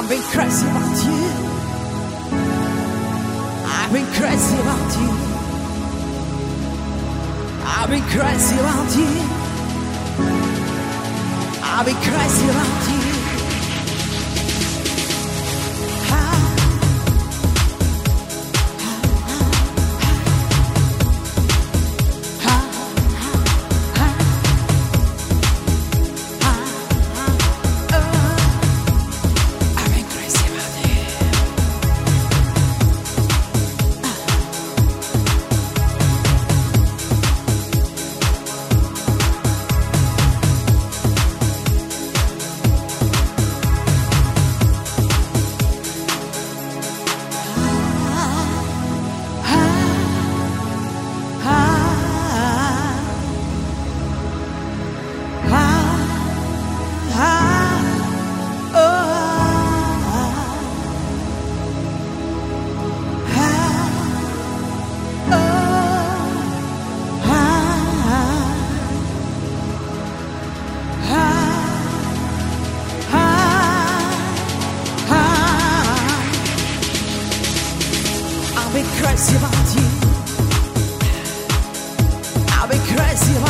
I've been crazy about you. I've been crazy about you. I've been crazy about you. I've been crazy about you. I've been crazy about you. I've been crazy about you.